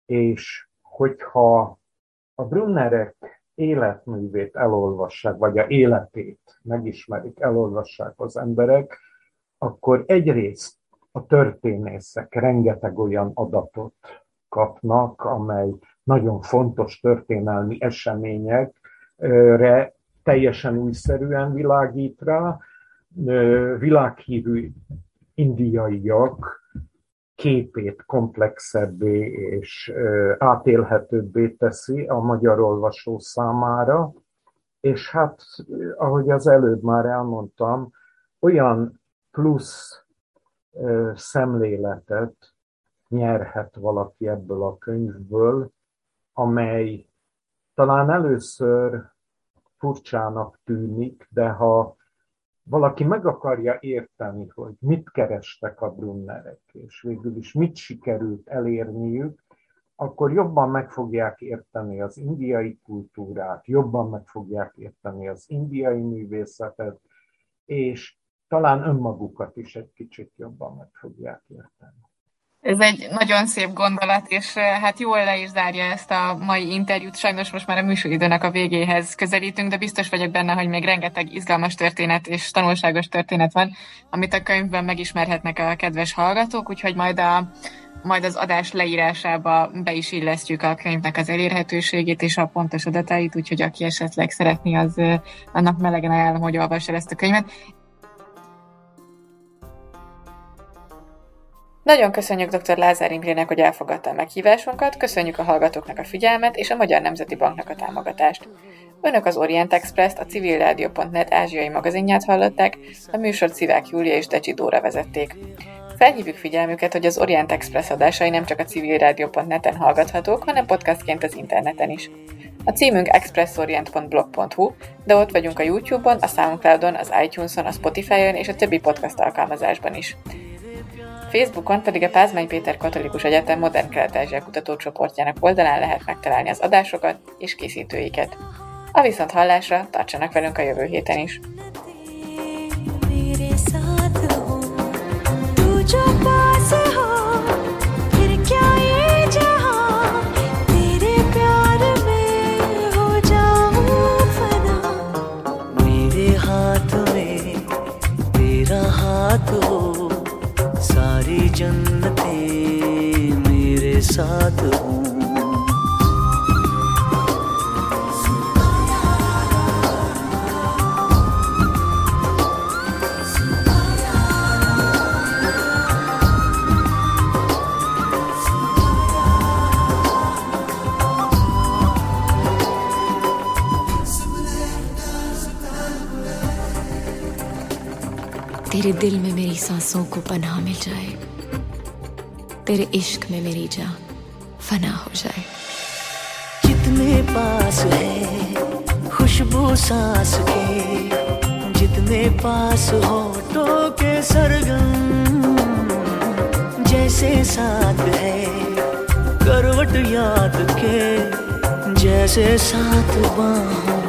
B: És hogyha a Brunnerek életművét elolvassák, vagy a életét megismerik, elolvassák az emberek, akkor egyrészt a történészek rengeteg olyan adatot kapnak, amely nagyon fontos történelmi eseményekre teljesen újszerűen világít rá. Világhírű indiaiak képét komplexebbé és átélhetőbbé teszi a magyar olvasó számára. És hát, ahogy az előbb már elmondtam, olyan plusz szemléletet nyerhet valaki ebből a könyvből, amely talán először furcsának tűnik, de ha valaki meg akarja érteni, hogy mit kerestek a Brunnerek, és végül is mit sikerült elérniük, akkor jobban meg fogják érteni az indiai kultúrát, jobban meg fogják érteni az indiai művészetet, és talán önmagukat is egy kicsit jobban meg fogják érteni.
A: Ez egy nagyon szép gondolat, és eh, hát jól le is zárja ezt a mai interjút. Sajnos most már a műsoridőnek a végéhez közelítünk, de biztos vagyok benne, hogy még rengeteg izgalmas történet és tanulságos történet van, amit a könyvben megismerhetnek a kedves hallgatók, úgyhogy majd a majd az adás leírásába be is illesztjük a könyvnek az elérhetőségét és a pontos adatait, úgyhogy aki esetleg szeretné, az eh, annak melegen ajánlom, hogy olvassa ezt a könyvet. Nagyon köszönjük dr. Lázár Imrének, hogy elfogadta a meghívásunkat, köszönjük a hallgatóknak a figyelmet és a Magyar Nemzeti Banknak a támogatást.
E: Önök az Orient Express-t, a civilrádió.net ázsiai magazinját hallották, a műsort Szivák Júlia és Decsi Dóra vezették. Felhívjuk figyelmüket, hogy az Orient Express adásai nem csak a civilrádió.net-en hallgathatók, hanem podcastként az interneten is. A címünk expressorient.blog.hu, de ott vagyunk a YouTube-on, a Soundcloud-on, az iTunes-on, a Spotify-on és a többi podcast alkalmazásban is. Facebookon pedig a Pázmány Péter Katolikus Egyetem Modern Kelet-Ázsia kutatócsoportjának oldalán lehet megtalálni az adásokat és készítőiket. A viszont hallásra tartsanak velünk a jövő héten is!
C: साथ हूँ।
F: तेरे दिल में मेरी सांसों को पनाह मिल जाए, तेरे इश्क में मेरी जान। फना हो जाए।
C: जितने पास है, खुशबू सांस के, जितने पास हो तो के सरगम, जैसे साथ है, करवट याद के, जैसे साथ बाहों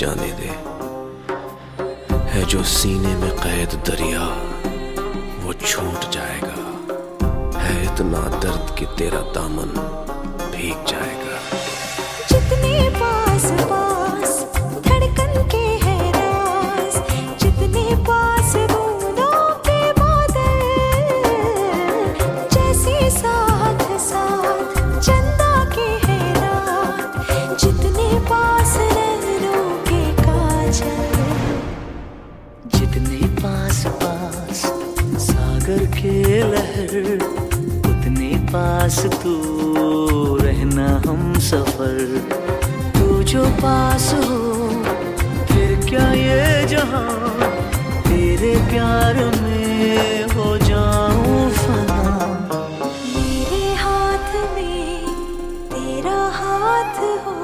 G: जाने दे। है जो सीने में कैद दरिया, वो छूट जाएगा। है इतना दर्द कि तेरा दामन भीग जाएगा।
C: पास तू रहना हम सफ़र। तू जो पास हो फिर क्या ये जहाँ? तेरे प्यार में हो जाऊँ फना।
F: मेरे हाथ में तेरा हाथ हो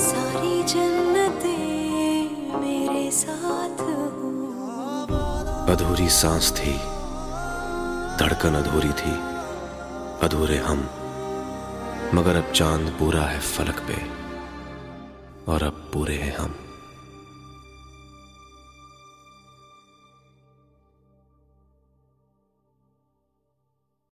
F: सारी जन्नतें मेरे साथ हो।
G: अधूरी सांस थी धड़कन अधूरी थी। अधूरे हम मगर अब चाँद पूरा है फलक पे और अब पूरे हैं हम।